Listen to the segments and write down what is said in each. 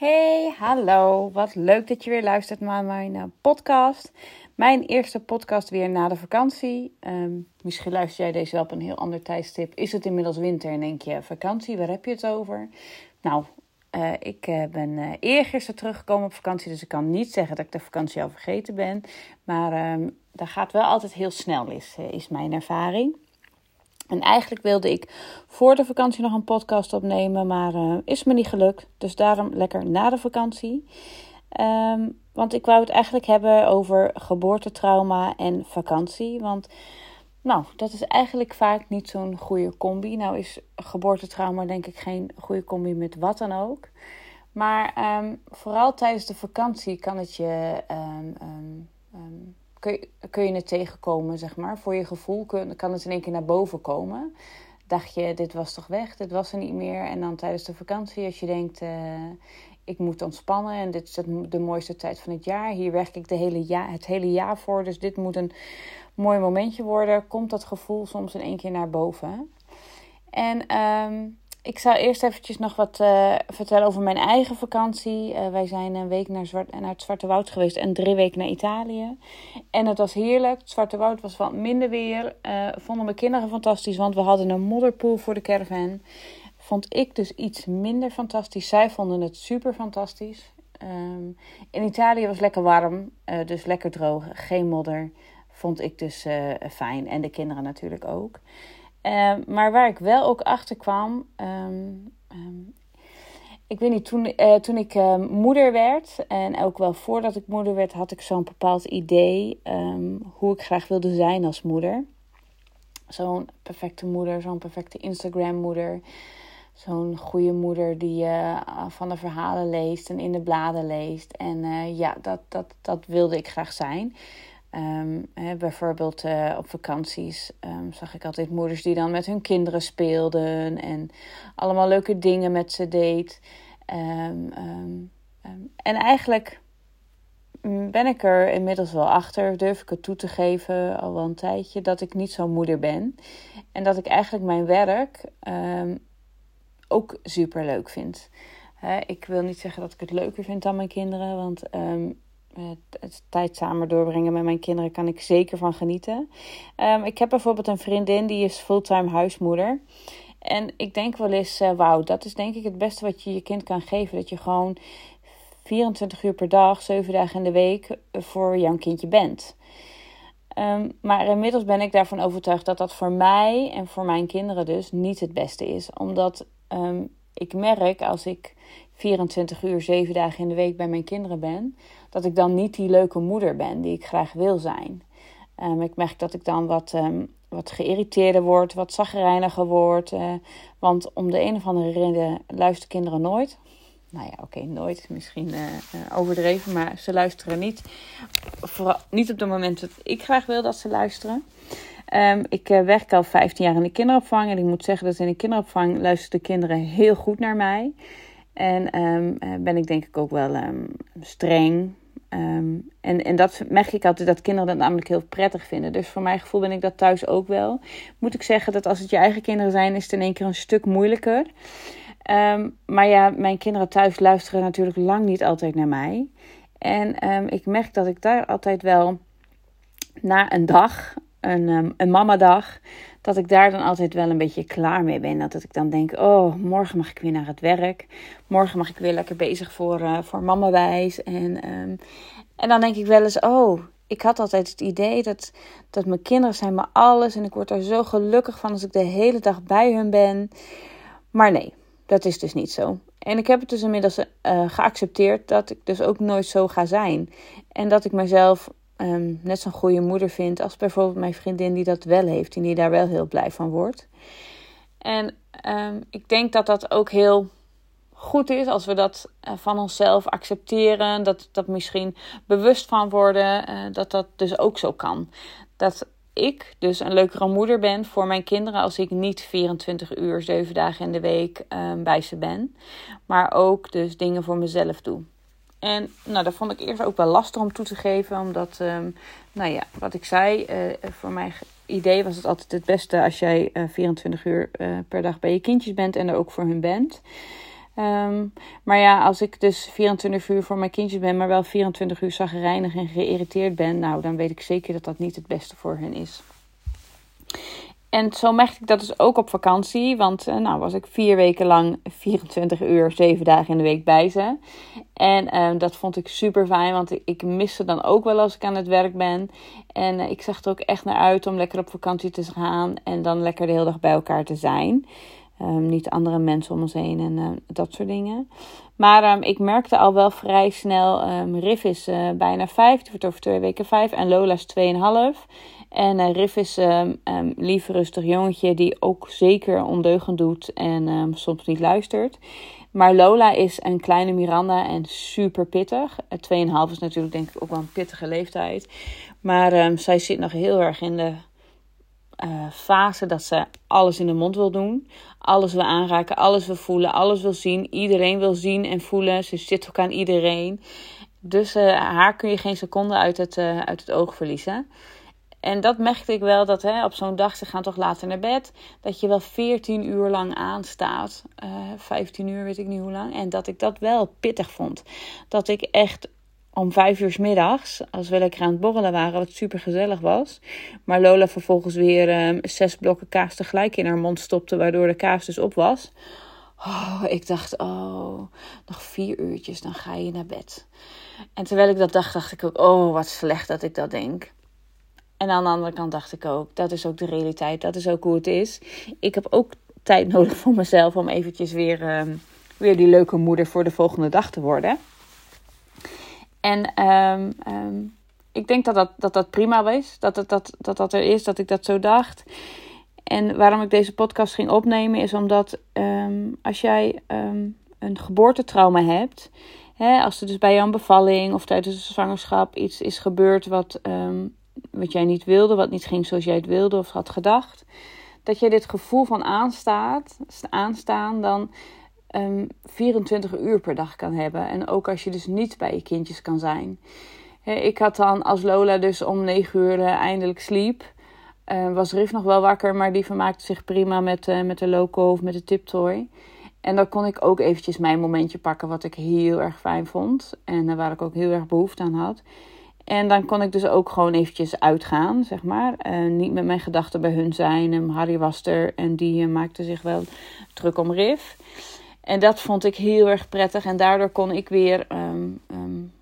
Hey, hallo. Wat leuk dat je weer luistert naar mijn uh, podcast. Mijn eerste podcast weer na de vakantie. Um, misschien luister jij deze wel op een heel ander tijdstip. Is het inmiddels winter en denk je, vakantie, waar heb je het over? Nou, uh, ik uh, ben uh, eergisteren teruggekomen op vakantie, dus ik kan niet zeggen dat ik de vakantie al vergeten ben. Maar um, dat gaat wel altijd heel snel, is, is mijn ervaring. En eigenlijk wilde ik voor de vakantie nog een podcast opnemen, maar uh, is me niet gelukt. Dus daarom lekker na de vakantie. Um, want ik wou het eigenlijk hebben over geboortetrauma en vakantie. Want nou, dat is eigenlijk vaak niet zo'n goede combi. Nou is geboortetrauma denk ik geen goede combi met wat dan ook. Maar um, vooral tijdens de vakantie kan het je um, kun je, kun je het tegenkomen, zeg maar. Voor je gevoel kan het in één keer naar boven komen. Dacht je, dit was toch weg, dit was er niet meer. En dan tijdens de vakantie, als je denkt, uh, ik moet ontspannen en dit is de mooiste tijd van het jaar. Hier werk ik de hele ja, het hele jaar voor, dus dit moet een mooi momentje worden. Komt dat gevoel soms in één keer naar boven. En um, ik zal eerst eventjes nog wat uh, vertellen over mijn eigen vakantie. Uh, wij zijn een week naar, Zwart, naar het Zwarte Woud geweest en drie weken naar Italië. En het was heerlijk. Het Zwarte Woud was wat minder weer. Uh, vonden mijn kinderen fantastisch, want we hadden een modderpool voor de caravan. Vond ik dus iets minder fantastisch. Zij vonden het super fantastisch. Um, in Italië was lekker warm, dus lekker droog. Geen modder. Vond ik dus fijn. En de kinderen natuurlijk ook. Uh, maar waar ik wel ook achter kwam. Um, um, ik weet niet, toen, uh, toen ik moeder werd. En ook wel voordat ik moeder werd, had ik zo'n bepaald idee. Hoe ik graag wilde zijn als moeder. Zo'n perfecte moeder, zo'n perfecte Instagram-moeder. Zo'n goede moeder die uh, van de verhalen leest en in de bladen leest. En ja, dat, dat, dat wilde ik graag zijn. Um, hè, bijvoorbeeld uh, op vakanties um, zag ik altijd moeders die dan met hun kinderen speelden en allemaal leuke dingen met ze deed. Um, en eigenlijk mm, ben ik er inmiddels wel achter, durf ik het toe te geven al wel een tijdje, dat ik niet zo'n moeder ben. En dat ik eigenlijk mijn werk ook super leuk vind. ik wil niet zeggen dat ik het leuker vind dan mijn kinderen, want het tijd samen doorbrengen met mijn kinderen kan ik zeker van genieten. Um, ik heb bijvoorbeeld een vriendin die is fulltime huismoeder. En ik denk wel eens, uh, wauw, dat is denk ik het beste wat je je kind kan geven. Dat je gewoon 24 uur per dag, 7 dagen in de week voor jouw kindje bent. Um, maar inmiddels ben ik daarvan overtuigd dat dat voor mij en voor mijn kinderen dus niet het beste is. Omdat um, ik merk als ik 24 uur, 7 dagen in de week bij mijn kinderen ben, dat ik dan niet die leuke moeder ben die ik graag wil zijn. Um, ik merk dat ik dan wat, um, wat geïrriteerder word, wat zagrijniger word. Uh, want om de een of andere reden luisteren kinderen nooit. Nou ja, oké, nooit. Misschien uh, uh, overdreven, maar ze luisteren niet. Vooral niet op het moment dat ik graag wil dat ze luisteren. Um, ik werk al 15 jaar in de kinderopvang. En ik moet zeggen dat in de kinderopvang luisteren de kinderen heel goed naar mij. En um, ben ik denk ik ook wel um, streng. Um, en, en dat merk ik altijd dat kinderen dat namelijk heel prettig vinden. Dus voor mijn gevoel ben ik dat thuis ook wel. Moet ik zeggen dat als het je eigen kinderen zijn, is het in één keer een stuk moeilijker. Maar ja, mijn kinderen thuis luisteren natuurlijk lang niet altijd naar mij. En ik merk dat ik daar altijd wel na een dag, een, een mamadag, dat ik daar dan altijd wel een beetje klaar mee ben. Dat ik dan denk, oh, morgen mag ik weer naar het werk. Morgen mag ik weer lekker bezig voor, uh, voor mama wijs. En, um, en dan denk ik wel eens, oh, ik had altijd het idee dat, dat mijn kinderen zijn me alles. En ik word er zo gelukkig van als ik de hele dag bij hun ben. Maar nee, dat is dus niet zo. En ik heb het dus inmiddels uh, geaccepteerd dat ik dus ook nooit zo ga zijn. En dat ik mezelf um, net zo'n goede moeder vind als bijvoorbeeld mijn vriendin die dat wel heeft en die daar wel heel blij van wordt. En um, ik denk dat dat ook heel goed is als we dat uh, van onszelf accepteren, dat dat misschien bewust van worden, uh, dat dat dus ook zo kan. Dat ik dus een leukere moeder ben voor mijn kinderen als ik niet 24 uur, 7 dagen in de week um, bij ze ben, maar ook dus dingen voor mezelf doe. En nou, dat vond ik eerst ook wel lastig om toe te geven. Omdat, um, nou ja, wat ik zei, uh, voor mijn idee was het altijd het beste als jij uh, 24 uur uh, per dag bij je kindjes bent en er ook voor hun bent. Ehm, maar ja, als ik dus 24 uur voor mijn kindjes ben, maar wel 24 uur zagrijnig en geïrriteerd ben, nou, dan weet ik zeker dat dat niet het beste voor hen is. En zo merkte ik dat dus ook op vakantie. Want uh, nou was ik vier weken lang 24 uur, 7 dagen in de week bij ze. En uh, dat vond ik super fijn. Want ik, mis ze dan ook wel als ik aan het werk ben. En uh, ik zag er ook echt naar uit om lekker op vakantie te gaan. En dan lekker de hele dag bij elkaar te zijn. Um, niet andere mensen om ons heen en dat soort dingen. Maar ik merkte al wel vrij snel. Um, Riff is bijna vijf. Die wordt over twee weken vijf. En Lola is tweeënhalf. En uh, Riff is um, um, lief, rustig jongetje die ook zeker ondeugend doet en um, soms niet luistert. Maar Lola is een kleine Miranda en super pittig. 2,5 is natuurlijk denk ik ook wel een pittige leeftijd. Maar zij zit nog heel erg in de uh, fase dat ze alles in de mond wil doen. Alles wil aanraken, alles wil voelen, alles wil zien. Iedereen wil zien en voelen. Ze zit ook aan iedereen. Dus haar kun je geen seconde uit het, uit het oog verliezen. En dat merkte ik wel, dat hè, op zo'n dag, ze gaan toch later naar bed, dat je wel 14 uur lang aanstaat. Uh, 15 uur, weet ik niet hoe lang. En dat ik dat wel pittig vond. Dat ik echt om vijf uur s middags, als we lekker aan het borrelen waren, wat super gezellig was. Maar Lola vervolgens weer um, zes blokken kaas tegelijk in haar mond stopte, waardoor de kaas dus op was. Oh, ik dacht, oh, nog vier uurtjes, dan ga je naar bed. En terwijl ik dat dacht, dacht ik ook, oh, wat slecht dat ik dat denk. En aan de andere kant dacht ik ook, dat is ook de realiteit, dat is ook hoe het is. Ik heb ook tijd nodig voor mezelf om eventjes weer, um, weer die leuke moeder voor de volgende dag te worden. En um, um, ik denk dat dat, dat dat prima is, dat, dat, dat, dat dat er is, dat ik dat zo dacht. En waarom ik deze podcast ging opnemen is omdat als jij een geboortetrauma hebt, hè, als er dus bij jouw bevalling of tijdens de zwangerschap iets is gebeurd wat wat jij niet wilde, wat niet ging zoals jij het wilde of had gedacht. Dat je dit gevoel van aanstaat, aanstaan dan um, ehm, 24 uur per dag kan hebben. En ook als je dus niet bij je kindjes kan zijn. ik had dan als Lola dus om 9 uur uh, eindelijk sliep. Uh, was Riff nog wel wakker, maar die vermaakte zich prima met, uh, met de loco of met de tiptoy. En dan kon ik ook eventjes mijn momentje pakken, wat ik heel erg fijn vond. En waar ik ook heel erg behoefte aan had. En dan kon ik dus ook gewoon eventjes uitgaan, zeg maar. Niet met mijn gedachten bij hun zijn. En Harry was er en die uh, maakte zich wel druk om Riff. En dat vond ik heel erg prettig. En daardoor kon ik weer um, um,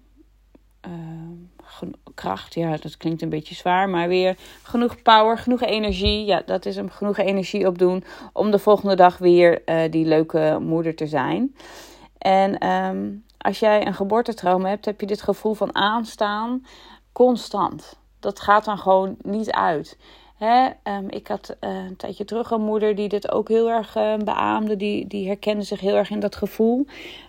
uh, kracht, ja, dat klinkt een beetje zwaar, maar weer genoeg power, genoeg energie. Ja, dat is hem genoeg energie opdoen om de volgende dag weer die leuke moeder te zijn. En um, als jij een geboortetrauma hebt, heb je dit gevoel van aanstaan constant. Dat gaat dan gewoon niet uit. Hè? Um, ik had uh, een tijdje terug een moeder die dit ook heel erg uh, beaamde. Die, die herkende zich heel erg in dat gevoel.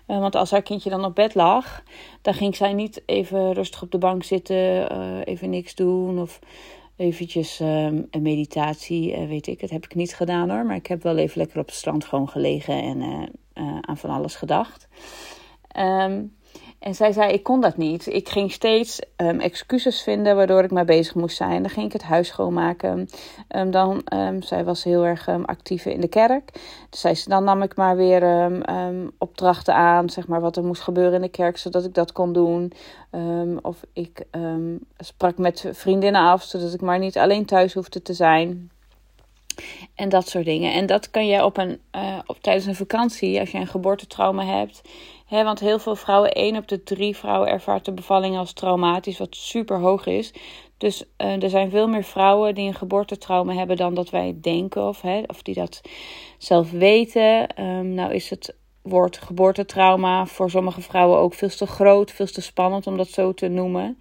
Uh, want als haar kindje dan op bed lag, dan ging zij niet even rustig op de bank zitten, even niks doen of eventjes um, een meditatie, weet ik. Dat heb ik niet gedaan hoor, maar ik heb wel even lekker op het strand gewoon gelegen en aan van alles gedacht. Um, en zij zei, ik kon dat niet. Ik ging steeds um, excuses vinden waardoor ik maar bezig moest zijn. Dan ging ik het huis schoonmaken. Um, dan, zij was heel erg actief in de kerk. Dus dan nam ik maar weer opdrachten aan, zeg maar, wat er moest gebeuren in de kerk, zodat ik dat kon doen. of ik sprak met vriendinnen af, zodat ik maar niet alleen thuis hoefde te zijn. En dat soort dingen. En dat kan je op een, uh, op, tijdens een vakantie, als je een geboortetrauma hebt. Want heel veel vrouwen, één op de drie vrouwen ervaart de bevalling als traumatisch, wat super hoog is. Dus uh, er zijn veel meer vrouwen die een geboortetrauma hebben dan dat wij denken of, of die dat zelf weten. Um, nou is het woord geboortetrauma voor sommige vrouwen ook veel te groot, veel te spannend om dat zo te noemen.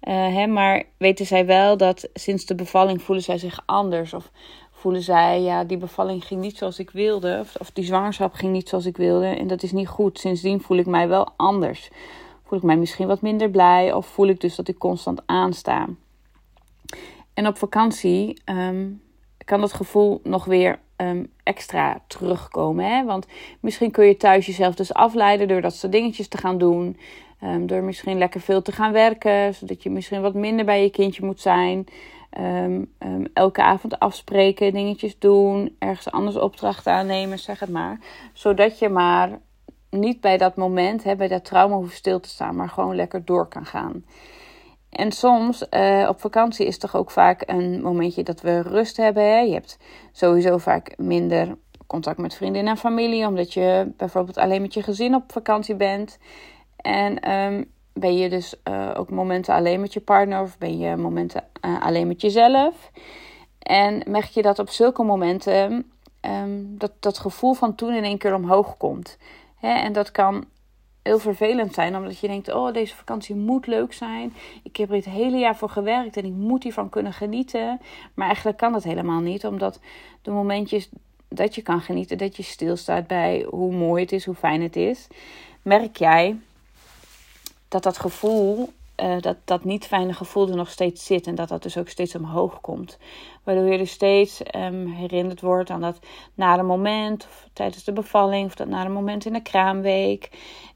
Hè, maar weten zij wel dat sinds de bevalling voelen zij zich anders of voelen zij, ja, die bevalling ging niet zoals ik wilde. Of, of, die zwangerschap ging niet zoals ik wilde. En dat is niet goed. Sindsdien voel ik mij wel anders. Voel ik mij misschien wat minder blij. Of voel ik dus dat ik constant aansta. En op vakantie um, kan dat gevoel nog weer um, extra terugkomen. Hè? Want misschien kun je thuis jezelf dus afleiden door dat soort dingetjes te gaan doen. Um, door misschien lekker veel te gaan werken. Zodat je misschien wat minder bij je kindje moet zijn. Um, um, elke avond afspreken, dingetjes doen, ergens anders opdrachten aannemen, zeg het maar. Zodat je maar niet bij dat moment, hè, bij dat trauma hoeft stil te staan, maar gewoon lekker door kan gaan. En soms uh, op vakantie is toch ook vaak een momentje dat we rust hebben. Hè? Je hebt sowieso vaak minder contact met vrienden en familie, omdat je bijvoorbeeld alleen met je gezin op vakantie bent. En um, ben je dus uh, ook momenten alleen met je partner of ben je momenten uh, alleen met jezelf. En merk je dat op zulke momenten um, dat dat gevoel van toen in één keer omhoog komt. Hè? En dat kan heel vervelend zijn, omdat je denkt: oh, deze vakantie moet leuk zijn. Ik heb er het hele jaar voor gewerkt en ik moet hiervan kunnen genieten. Maar eigenlijk kan dat helemaal niet, omdat de momentjes dat je kan genieten, dat je stilstaat bij hoe mooi het is, hoe fijn het is, merk jij dat dat gevoel, uh, dat, dat niet fijne gevoel er nog steeds zit en dat dat dus ook steeds omhoog komt. Waardoor je dus steeds um, herinnerd wordt aan dat na een moment, of tijdens de bevalling, of dat een moment in de kraamweek.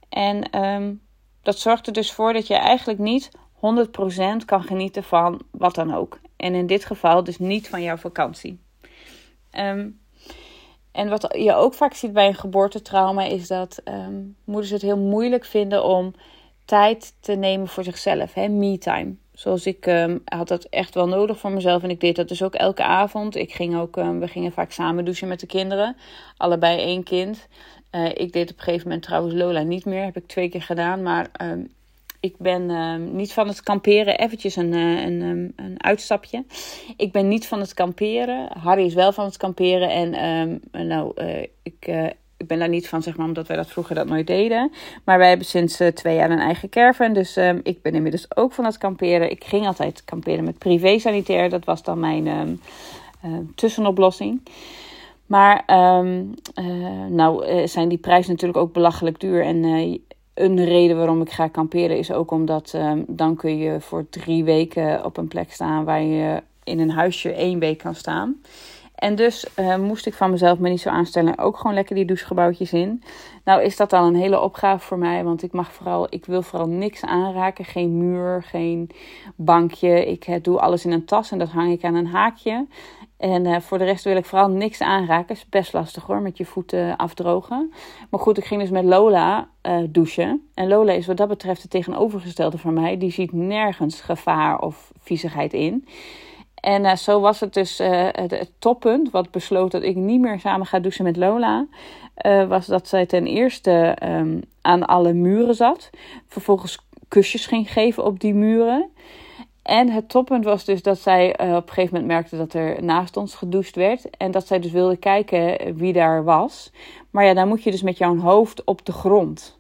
En um, dat zorgt er dus voor dat je eigenlijk niet 100% kan genieten van wat dan ook. En in dit geval dus niet van jouw vakantie. Um, en wat je ook vaak ziet bij een geboortetrauma is dat moeders het heel moeilijk vinden om tijd te nemen voor zichzelf, hè, me-time. Zoals ik um, had dat echt wel nodig voor mezelf en ik deed dat dus ook elke avond. Ik ging ook, um, we gingen vaak samen douchen met de kinderen, allebei één kind. Uh, ik deed op een gegeven moment trouwens Lola niet meer, heb ik twee keer gedaan, maar um, ik ben niet van het kamperen. Eventjes een, uh, een, een uitstapje. Ik ben niet van het kamperen. Harry is wel van het kamperen. En nou, uh, ik, ik ben daar niet van, zeg maar, omdat wij dat vroeger dat nooit deden. Maar wij hebben sinds twee jaar een eigen caravan. Dus um, ik ben inmiddels ook van het kamperen. Ik ging altijd kamperen met privé sanitair. Dat was dan mijn tussenoplossing. Maar um, nou zijn die prijzen natuurlijk ook belachelijk duur. En een reden waarom ik ga kamperen is ook omdat dan kun je voor drie weken op een plek staan waar je in een huisje één week kan staan. En dus uh, moest ik van mezelf me niet zo aanstellen. Ook gewoon lekker die douchegebouwtjes in. Nou is dat al een hele opgave voor mij. Want ik mag vooral, ik wil vooral niks aanraken. Geen muur, geen bankje. Ik doe alles in een tas en dat hang ik aan een haakje. En uh, voor de rest wil ik vooral niks aanraken. Is best lastig hoor, met je voeten afdrogen. Maar goed, ik ging dus met Lola douchen. En Lola is wat dat betreft het tegenovergestelde van mij. Die ziet nergens gevaar of viezigheid in. En uh, zo was het dus het, het, toppunt, wat besloot dat ik niet meer samen ga douchen met Lola. was dat zij ten eerste um, aan alle muren zat. Vervolgens kusjes ging geven op die muren. En het toppunt was dus dat zij op een gegeven moment merkte dat er naast ons gedoucht werd. En dat zij dus wilde kijken wie daar was. Maar ja, dan moet je dus met jouw hoofd op de grond.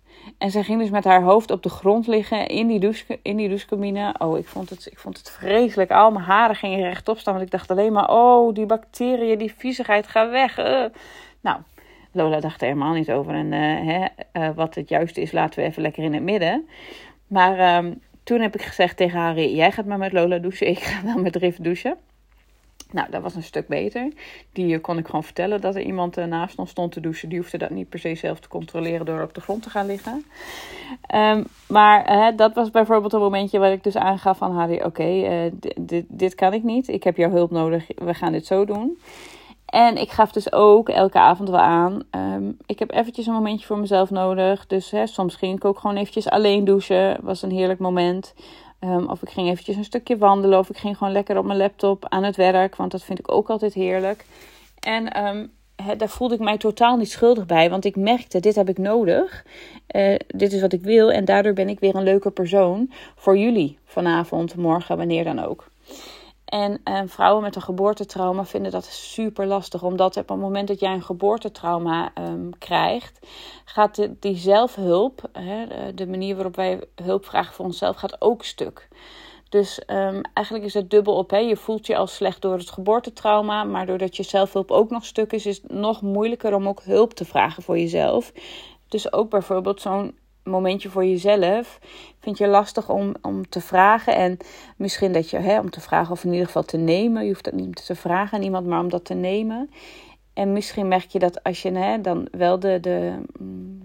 En zij ging dus met haar hoofd op de grond liggen in die, douche, in die douchecabine. Oh, ik vond, het, ik vond het vreselijk. Al mijn haren gingen rechtop staan. Want ik dacht alleen maar, oh, die bacteriën, die viezigheid, ga weg. Uh. Nou, Lola dacht er helemaal niet over. En uh, hè, wat het juiste is, laten we even lekker in het midden. Maar... Um, toen heb ik gezegd tegen Harry: Jij gaat maar met Lola douchen, ik ga wel met Riff douchen. Nou, dat was een stuk beter. Die kon ik gewoon vertellen dat er iemand eh, naast ons stond te douchen. Die hoefde dat niet per se zelf te controleren door op de grond te gaan liggen. Um, maar uh, dat was bijvoorbeeld een momentje waar ik dus aangaf van Harry: Oké, dit, kan ik niet. Ik heb jouw hulp nodig. We gaan dit zo doen. En ik gaf dus ook elke avond wel aan. Um, ik heb eventjes een momentje voor mezelf nodig. Dus hè, soms ging ik ook gewoon eventjes alleen douchen. Was een heerlijk moment. Um, of ik ging eventjes een stukje wandelen. Of ik ging gewoon lekker op mijn laptop aan het werk. Want dat vind ik ook altijd heerlijk. En um, daar voelde ik mij totaal niet schuldig bij. Want ik merkte, dit heb ik nodig. Uh, dit is wat ik wil. En daardoor ben ik weer een leuke persoon voor jullie. Vanavond, morgen, wanneer dan ook. En eh, vrouwen met een geboortetrauma vinden dat super lastig. Omdat op het moment dat jij een geboortetrauma um, krijgt, gaat die zelfhulp, hè, de manier waarop wij hulp vragen voor onszelf, gaat ook stuk. Dus um, eigenlijk is het dubbel op. Hè. Je voelt je al slecht door het geboortetrauma. Maar doordat je zelfhulp ook nog stuk is, is het nog moeilijker om ook hulp te vragen voor jezelf. Dus ook bijvoorbeeld zo'n momentje voor jezelf vind je lastig om, om te vragen. En misschien dat je, hè, om te vragen of in ieder geval te nemen. Je hoeft dat niet te vragen aan iemand, maar om dat te nemen. En misschien merk je dat als je hè, dan wel de, de,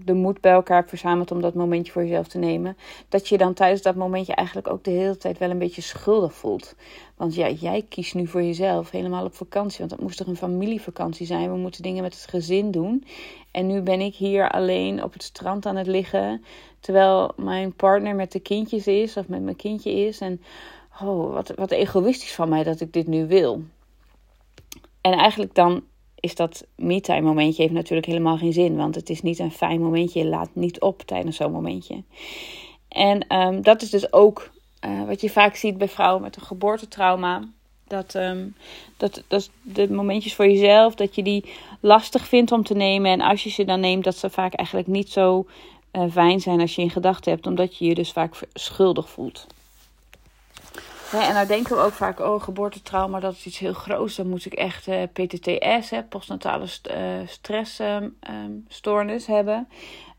de moed bij elkaar verzamelt om dat momentje voor jezelf te nemen, dat je dan tijdens dat momentje eigenlijk ook de hele tijd wel een beetje schuldig voelt. Want ja, jij kiest nu voor jezelf, helemaal op vakantie. Want het moest toch een familievakantie zijn. We moeten dingen met het gezin doen. En nu ben ik hier alleen op het strand aan het liggen. Terwijl mijn partner met de kindjes is, of met mijn kindje is. En oh, wat, wat egoïstisch van mij dat ik dit nu wil. En eigenlijk dan is dat me-time momentje heeft natuurlijk helemaal geen zin. Want het is niet een fijn momentje. Je laat niet op tijdens zo'n momentje. En ehm, dat is dus ook uh, wat je vaak ziet bij vrouwen met een geboortetrauma. Dat, um, dat, dat de momentjes voor jezelf, dat je die lastig vindt om te nemen. En als je ze dan neemt, dat ze vaak eigenlijk niet zo uh, fijn zijn als je in gedachten hebt. Omdat je je dus vaak schuldig voelt. En nou denken we ook vaak, oh, geboortetrauma, dat is iets heel groots. Dan moet ik echt uh, PTTS, hè, postnatale st uh, stressstoornis um, hebben.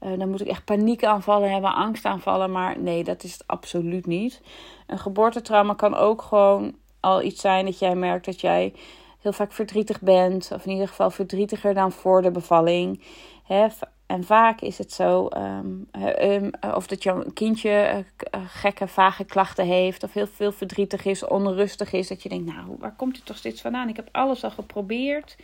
Uh, dan moet ik echt paniekaanvallen hebben, angstaanvallen. Maar nee, dat is het absoluut niet. Een geboortetrauma kan ook gewoon al iets zijn dat jij merkt dat jij heel vaak verdrietig bent. Of in ieder geval verdrietiger dan voor de bevalling. Hè, en vaak is het zo, um, um, of dat jouw kindje uh, gekke, vage klachten heeft, of heel veel verdrietig is, onrustig is, dat je denkt, nou, waar komt het toch steeds vandaan? Ik heb alles al geprobeerd.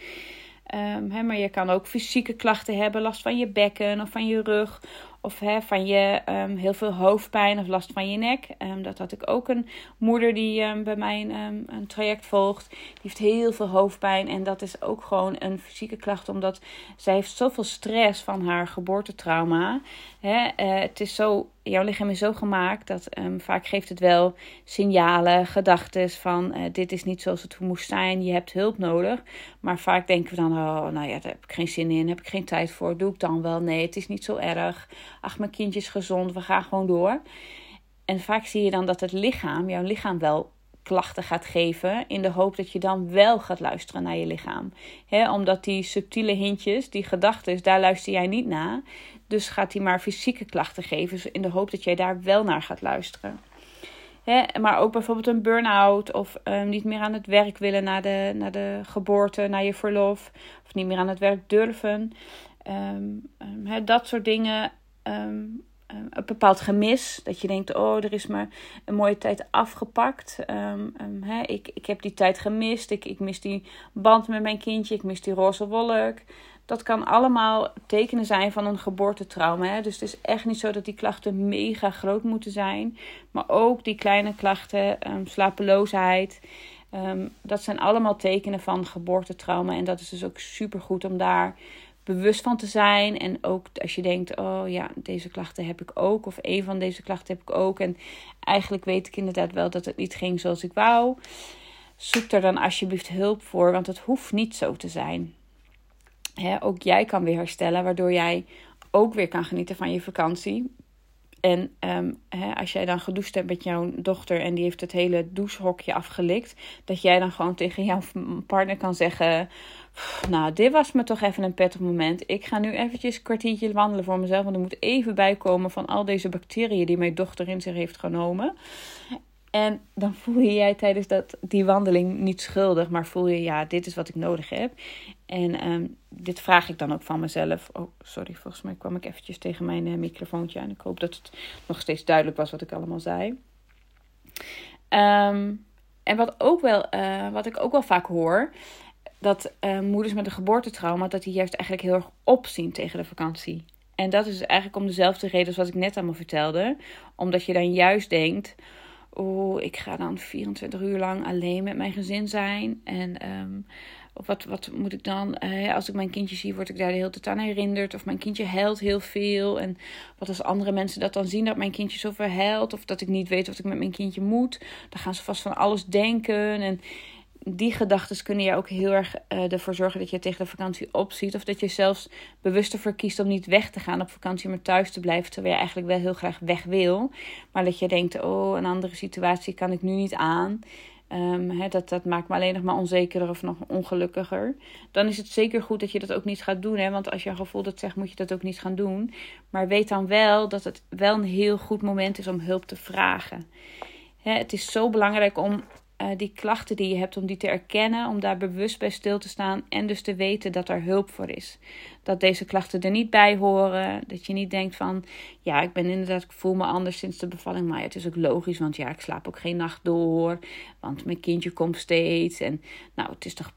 Hè, maar je kan ook fysieke klachten hebben, last van je bekken of van je rug. Of hè, van je um, heel veel hoofdpijn of last van je nek. Um, dat had ik ook een moeder die um, bij mij een traject volgt. Die heeft heel veel hoofdpijn. En dat is ook gewoon een fysieke klacht. Omdat zij heeft zoveel stress van haar geboortetrauma. Hè, uh, het is zo jouw lichaam is zo gemaakt dat vaak geeft het wel signalen, gedachten van uh, dit is niet zoals het moest zijn, je hebt hulp nodig. Maar vaak denken we dan, oh nou ja, daar heb ik geen zin in, heb ik geen tijd voor, doe ik dan wel? Nee, het is niet zo erg. Ach, mijn kindje is gezond, we gaan gewoon door. En vaak zie je dan dat het lichaam, jouw lichaam wel klachten gaat geven. In de hoop dat je dan wel gaat luisteren naar je lichaam. He, omdat die subtiele hintjes, die gedachten, daar luister jij niet naar. Dus gaat hij maar fysieke klachten geven. In de hoop dat jij daar wel naar gaat luisteren. He, maar ook bijvoorbeeld een burn-out. Of um, niet meer aan het werk willen na de, na de geboorte, na je verlof. Of niet meer aan het werk durven. Um, um, dat soort dingen uh, een bepaald gemis. Dat je denkt, oh, er is maar een mooie tijd afgepakt. Um, hè, ik, ik heb die tijd gemist. Ik, ik mis die band met mijn kindje. Ik mis die roze wolk. Dat kan allemaal tekenen zijn van een geboortetrauma. Hè? Dus het is echt niet zo dat die klachten mega groot moeten zijn. Maar ook die kleine klachten, um, slapeloosheid. dat zijn allemaal tekenen van geboortetrauma. En dat is dus ook super goed om daar bewust van te zijn. En ook als je denkt, oh ja, deze klachten heb ik ook. Of een van deze klachten heb ik ook. En eigenlijk weet ik inderdaad wel dat het niet ging zoals ik wou. Zoek er dan alsjeblieft hulp voor, want het hoeft niet zo te zijn. ook jij kan weer herstellen, waardoor jij ook weer kan genieten van je vakantie. En um, als jij dan gedoucht hebt met jouw dochter en die heeft het hele douchehokje afgelikt, dat jij dan gewoon tegen jouw partner kan zeggen: nou, dit was me toch even een prettig moment. Ik ga nu eventjes een kwartiertje wandelen voor mezelf. Want er moet even bijkomen van al deze bacteriën die mijn dochter in zich heeft genomen. En dan voel je jij tijdens dat, die wandeling niet schuldig, maar voel je, ja, dit is wat ik nodig heb. En um, dit vraag ik dan ook van mezelf. Oh, sorry, volgens mij kwam ik eventjes tegen mijn uh, microfoontje aan. Ik hoop dat het nog steeds duidelijk was wat ik allemaal zei. Um, en wat, ook wel, uh, wat ik ook wel vaak hoor, dat uh, moeders met een geboortetrauma, dat die juist eigenlijk heel erg opzien tegen de vakantie. En dat is eigenlijk om dezelfde reden als wat ik net allemaal vertelde. Omdat je dan juist denkt, oh, ik ga dan 24 uur lang alleen met mijn gezin zijn. En um, wat, wat moet ik dan, uh, als ik mijn kindje zie, word ik daar de hele tijd aan herinnerd. Of mijn kindje huilt heel veel. En wat als andere mensen dat dan zien, dat mijn kindje zoveel huilt. Of dat ik niet weet wat ik met mijn kindje moet. Dan gaan ze vast van alles denken. En die gedachten kunnen je ook heel erg uh, ervoor zorgen dat je tegen de vakantie opziet. Of dat je zelfs bewust ervoor kiest om niet weg te gaan op vakantie, maar thuis te blijven. Terwijl je eigenlijk wel heel graag weg wil. Maar dat je denkt, oh, een andere situatie kan ik nu niet aan. Um, dat, dat maakt me alleen nog maar onzekerder of nog ongelukkiger. Dan is het zeker goed dat je dat ook niet gaat doen. Hè? Want als je een gevoel dat zegt, moet je dat ook niet gaan doen. Maar weet dan wel dat het wel een heel goed moment is om hulp te vragen. Het is zo belangrijk om uh, die klachten die je hebt, om die te erkennen, om daar bewust bij stil te staan en dus te weten dat er hulp voor is. Dat deze klachten er niet bij horen, dat je niet denkt van, ja, ik ben inderdaad, ik voel me anders sinds de bevalling, maar het is ook logisch, want ja, ik slaap ook geen nacht door, want mijn kindje komt steeds en nou, het is toch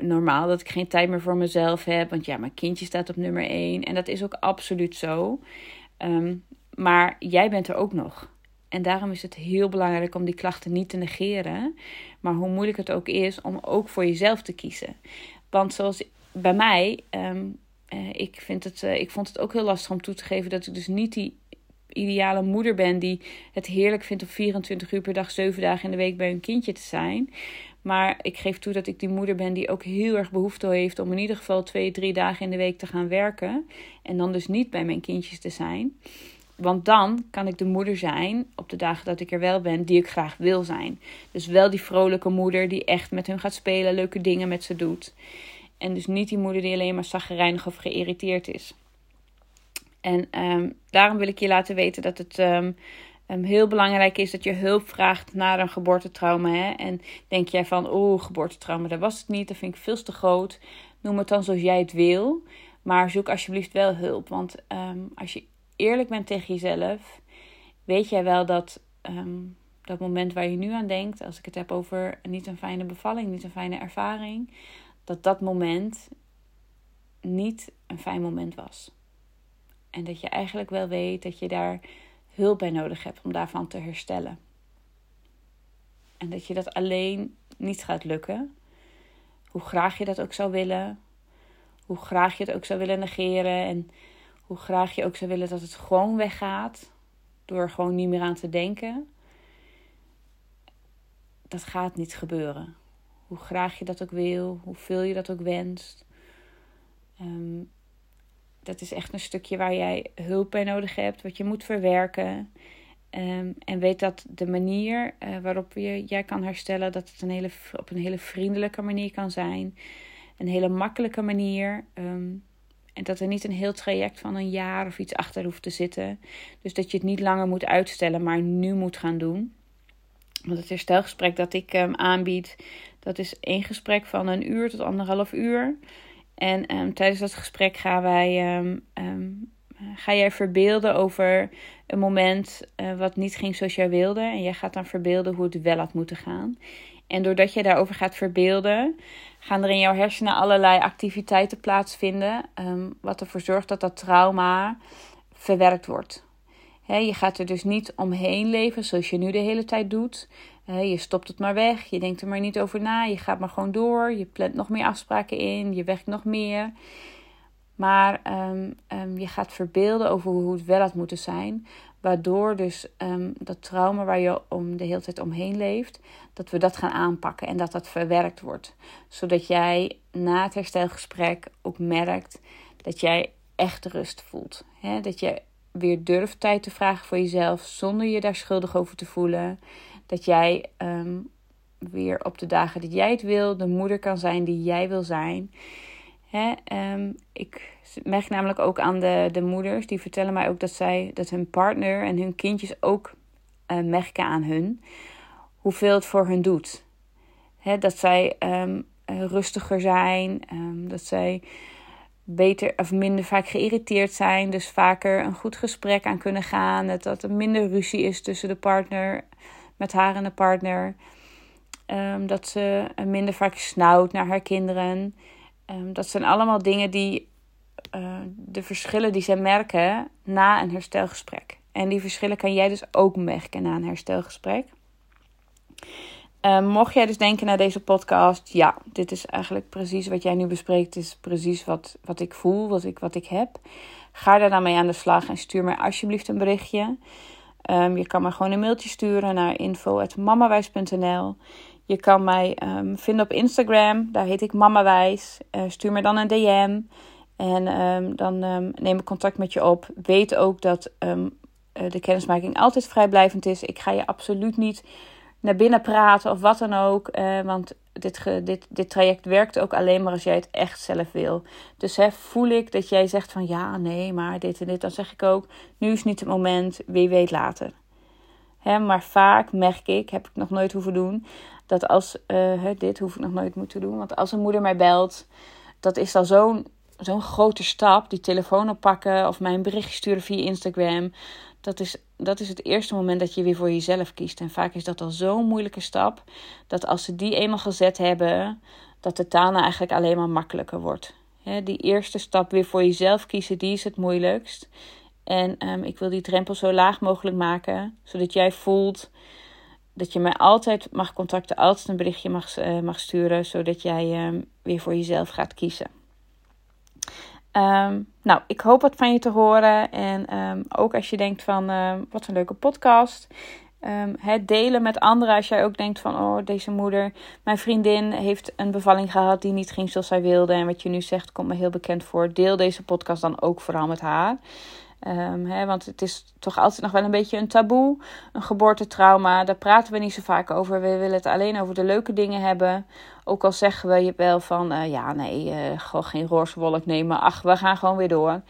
normaal dat ik geen tijd meer voor mezelf heb, want ja, mijn kindje staat op nummer 1 en dat is ook absoluut zo. Um, maar jij bent er ook nog. En daarom is het heel belangrijk om die klachten niet te negeren. Maar hoe moeilijk het ook is om ook voor jezelf te kiezen. Want zoals bij mij, um, ik, vind het, uh, ik vond het ook heel lastig om toe te geven dat ik dus niet die ideale moeder ben die het heerlijk vindt om 24 uur per dag, 7 dagen in de week bij hun kindje te zijn. Maar ik geef toe dat ik die moeder ben die ook heel erg behoefte heeft om in ieder geval twee, drie dagen in de week te gaan werken. En dan dus niet bij mijn kindjes te zijn. Want dan kan ik de moeder zijn op de dagen dat ik er wel ben, die ik graag wil zijn. Dus wel die vrolijke moeder die echt met hun gaat spelen, leuke dingen met ze doet. En dus niet die moeder die alleen maar zaggerijnig of geïrriteerd is. En um, daarom wil ik je laten weten dat het um, um, heel belangrijk is dat je hulp vraagt naar een geboortetrauma. Hè? En denk jij van, oh, geboortetrauma, dat was het niet, dat vind ik veel te groot. Noem het dan zoals jij het wil. Maar zoek alsjeblieft wel hulp. Want als je eerlijk bent tegen jezelf, weet jij wel dat um, dat moment waar je nu aan denkt, als ik het heb over niet een fijne bevalling, niet een fijne ervaring, dat dat moment niet een fijn moment was. En dat je eigenlijk wel weet dat je daar hulp bij nodig hebt om daarvan te herstellen. En dat je dat alleen niet gaat lukken. Hoe graag je dat ook zou willen. Hoe graag je het ook zou willen negeren. En hoe graag je ook zou willen dat het gewoon weggaat. Door er gewoon niet meer aan te denken. Dat gaat niet gebeuren. Hoe graag je dat ook wil, hoeveel je dat ook wenst. Ehm, dat is echt een stukje waar jij hulp bij nodig hebt, wat je moet verwerken. Um, en weet dat de manier uh, waarop je, jij kan herstellen, dat het een hele, op een hele vriendelijke manier kan zijn. Een hele makkelijke manier. Um, en dat er niet een heel traject van een jaar of iets achter hoeft te zitten. Dus dat je het niet langer moet uitstellen, maar nu moet gaan doen. Want het herstelgesprek dat ik um, aanbied, dat is één gesprek van een uur tot anderhalf uur. En um, tijdens dat gesprek gaan wij, um, ga jij verbeelden over een moment uh, wat niet ging zoals jij wilde. En jij gaat dan verbeelden hoe het wel had moeten gaan. En doordat je daarover gaat verbeelden, gaan er in jouw hersenen allerlei activiteiten plaatsvinden. Um, wat ervoor zorgt dat dat trauma verwerkt wordt. je gaat er dus niet omheen leven zoals je nu de hele tijd doet. je stopt het maar weg, je denkt er maar niet over na, je gaat maar gewoon door, je plant nog meer afspraken in, je werkt nog meer. Maar um, um, je gaat verbeelden over hoe het wel had moeten zijn. Waardoor dus um, dat trauma waar je om de hele tijd omheen leeft, dat we dat gaan aanpakken en dat dat verwerkt wordt. Zodat jij na het herstelgesprek ook merkt dat jij echt rust voelt. Hè? Dat je weer durft tijd te vragen voor jezelf zonder je daar schuldig over te voelen. Dat jij um, weer op de dagen dat jij het wil, de moeder kan zijn die jij wil zijn. Hè, um, ik merk namelijk ook aan de, de moeders, die vertellen mij ook dat, zij, dat hun partner en hun kindjes ook uh, merken aan hun hoeveel het voor hun doet. Hè, dat zij um, rustiger zijn, um, dat zij beter of minder vaak geïrriteerd zijn, dus vaker een goed gesprek aan kunnen gaan. Dat, dat er minder ruzie is tussen de partner, met haar en de partner. dat ze minder vaak snauwt naar haar kinderen. Um, dat zijn allemaal dingen die uh, de verschillen die zij merken na een herstelgesprek. En die verschillen kan jij dus ook merken na een herstelgesprek. Um, mocht jij dus denken naar deze podcast, ja, dit is eigenlijk precies wat jij nu bespreekt, is precies wat, wat ik voel, wat ik, wat ik heb. Ga daar dan mee aan de slag en stuur mij alsjeblieft een berichtje. Um, je kan me gewoon een mailtje sturen naar info.mamawijs.nl. Je kan mij um, vinden op Instagram. Daar heet ik Mamawijs. Uh, stuur me dan een DM. En um, dan um, neem ik contact met je op. Weet ook dat uh, de kennismaking altijd vrijblijvend is. Ik ga je absoluut niet naar binnen praten of wat dan ook. Uh, want dit, dit, dit traject werkt ook alleen maar als jij het echt zelf wil. Dus hè, voel ik dat jij zegt van ja, nee, maar dit en dit. Dan zeg ik ook, nu is niet het moment. Wie weet later. Hè, maar vaak merk ik, heb ik nog nooit hoeven doen, dat als, uh, dit hoef ik nog nooit moeten doen. Want als een moeder mij belt, dat is dan zo'n zo'n grote stap. Die telefoon oppakken of mij een berichtje sturen via Instagram. Dat is, dat is het eerste moment dat je weer voor jezelf kiest. En vaak is dat al zo'n moeilijke stap. Dat als ze die eenmaal gezet hebben, dat de taal nou eigenlijk alleen maar makkelijker wordt. die eerste stap weer voor jezelf kiezen, die is het moeilijkst. En um, ik wil die drempel zo laag mogelijk maken, zodat jij voelt dat je mij altijd mag contacten, altijd een berichtje mag, uh, mag sturen, zodat jij um, weer voor jezelf gaat kiezen. Um, nou, ik hoop wat van je te horen. En ook als je denkt van wat een leuke podcast. het delen met anderen als jij ook denkt van oh deze moeder, mijn vriendin heeft een bevalling gehad die niet ging zoals zij wilde. En wat je nu zegt komt me heel bekend voor. Deel deze podcast dan ook vooral met haar. Um, hè, want het is toch altijd nog wel een beetje een taboe, een geboortetrauma. Daar praten we niet zo vaak over. We willen het alleen over de leuke dingen hebben. Ook al zeggen we je wel van, uh, ja nee, uh, gewoon geen roze wolk nemen. Ach, we gaan gewoon weer door.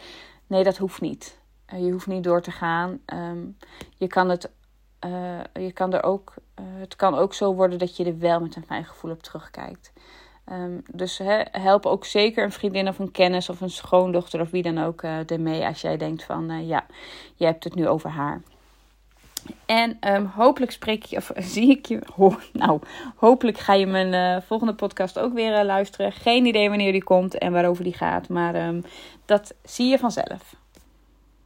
Nee, dat hoeft niet. Uh, je hoeft niet door te gaan. Um, je kan het, je kan er ook, het kan ook zo worden dat je er wel met een fijn gevoel op terugkijkt. Um, dus he, help ook zeker een vriendin of een kennis of een schoondochter of wie dan ook uh, ermee als jij denkt van uh, ja, je hebt het nu over haar. En um, hopelijk spreek je, of zie ik je, nou, hopelijk ga je mijn uh, volgende podcast ook weer luisteren. Geen idee wanneer die komt en waarover die gaat, maar um, dat zie je vanzelf.